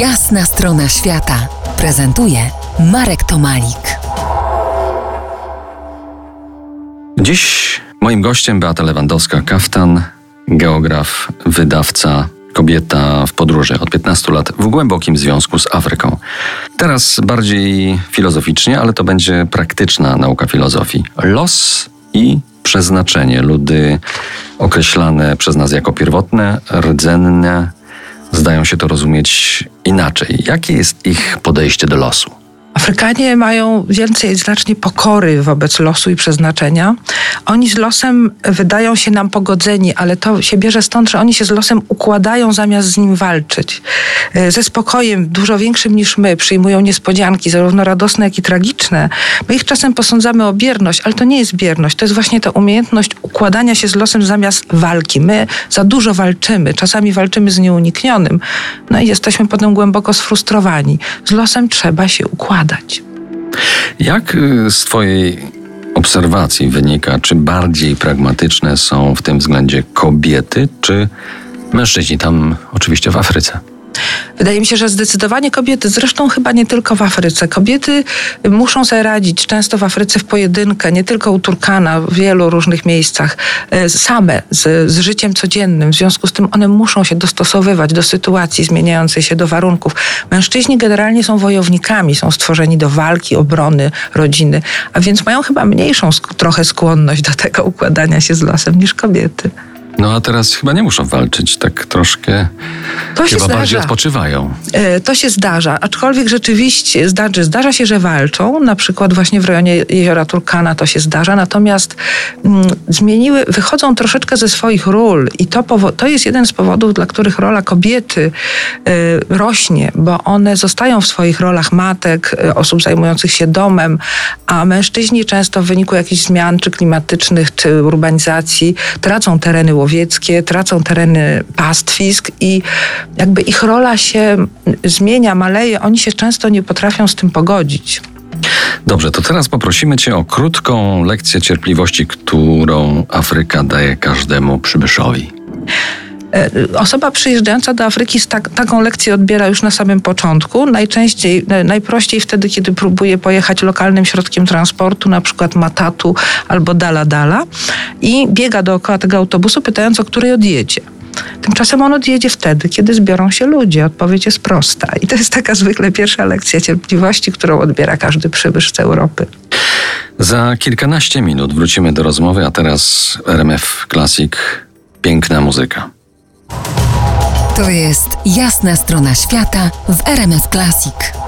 Jasna strona świata prezentuje Marek Tomalik. Dziś moim gościem Beata Lewandowska-Kaftan, geograf, wydawca, kobieta w podróży od 15 lat w głębokim związku z Afryką. Teraz bardziej filozoficznie, ale to będzie praktyczna nauka filozofii. Los i przeznaczenie. Ludy określane przez nas jako pierwotne, rdzenne, zdają się to rozumieć inaczej. Jakie jest ich podejście do losu? Afrykanie mają więcej znacznie pokory wobec losu i przeznaczenia. Oni z losem wydają się nam pogodzeni, ale to się bierze stąd, że oni się z losem układają zamiast z nim walczyć. E, ze spokojem dużo większym niż my przyjmują niespodzianki, zarówno radosne, jak i tragiczne. My ich czasem posądzamy o bierność, ale to nie jest bierność. To jest właśnie ta umiejętność układania się z losem zamiast walki. My za dużo walczymy, czasami walczymy z nieuniknionym. No i jesteśmy potem głęboko sfrustrowani. Z losem trzeba się układać. Jak y, z Twojej obserwacji wynika, czy bardziej pragmatyczne są w tym względzie kobiety, czy mężczyźni tam oczywiście w Afryce? Wydaje mi się, że zdecydowanie kobiety, zresztą chyba nie tylko w Afryce, kobiety muszą sobie radzić często w Afryce w pojedynkę, nie tylko u Turkana, w wielu różnych miejscach, e, same z, z życiem codziennym. W związku z tym one muszą się dostosowywać do sytuacji zmieniającej się, do warunków. Mężczyźni generalnie są wojownikami, są stworzeni do walki, obrony rodziny, a więc mają chyba mniejszą trochę skłonność do tego układania się z losem niż kobiety. No a teraz chyba nie muszą walczyć, tak troszkę to chyba zdarza. bardziej odpoczywają. E, to się zdarza, aczkolwiek rzeczywiście zdarzy, zdarza się, że walczą, na przykład właśnie w rejonie jeziora Turkana to się zdarza, natomiast mm, zmieniły, wychodzą troszeczkę ze swoich ról i to, to jest jeden z powodów, dla których rola kobiety y, rośnie, bo one zostają w swoich rolach matek, y, osób zajmujących się domem, a mężczyźni często w wyniku jakichś zmian, czy klimatycznych, czy urbanizacji, tracą tereny łowieckie, tracą tereny pastwisk i jakby ich rola się zmienia, maleje, oni się często nie potrafią z tym pogodzić. Dobrze, to teraz poprosimy Cię o krótką lekcję cierpliwości, którą Afryka daje każdemu przybyszowi. E, osoba przyjeżdżająca do Afryki tak, taką lekcję odbiera już na samym początku. Najczęściej, e, najprościej wtedy, kiedy próbuje pojechać lokalnym środkiem transportu, na przykład matatu albo dala dala i biega dookoła tego autobusu pytając, o której odjedzie. Tymczasem on odjedzie wtedy, kiedy zbiorą się ludzie. Odpowiedź jest prosta. I to jest taka zwykle pierwsza lekcja cierpliwości, którą odbiera każdy przybysz z Europy. Za kilkanaście minut wrócimy do rozmowy, a teraz RMF Classic. Piękna muzyka. To jest jasna strona świata w RMS Classic.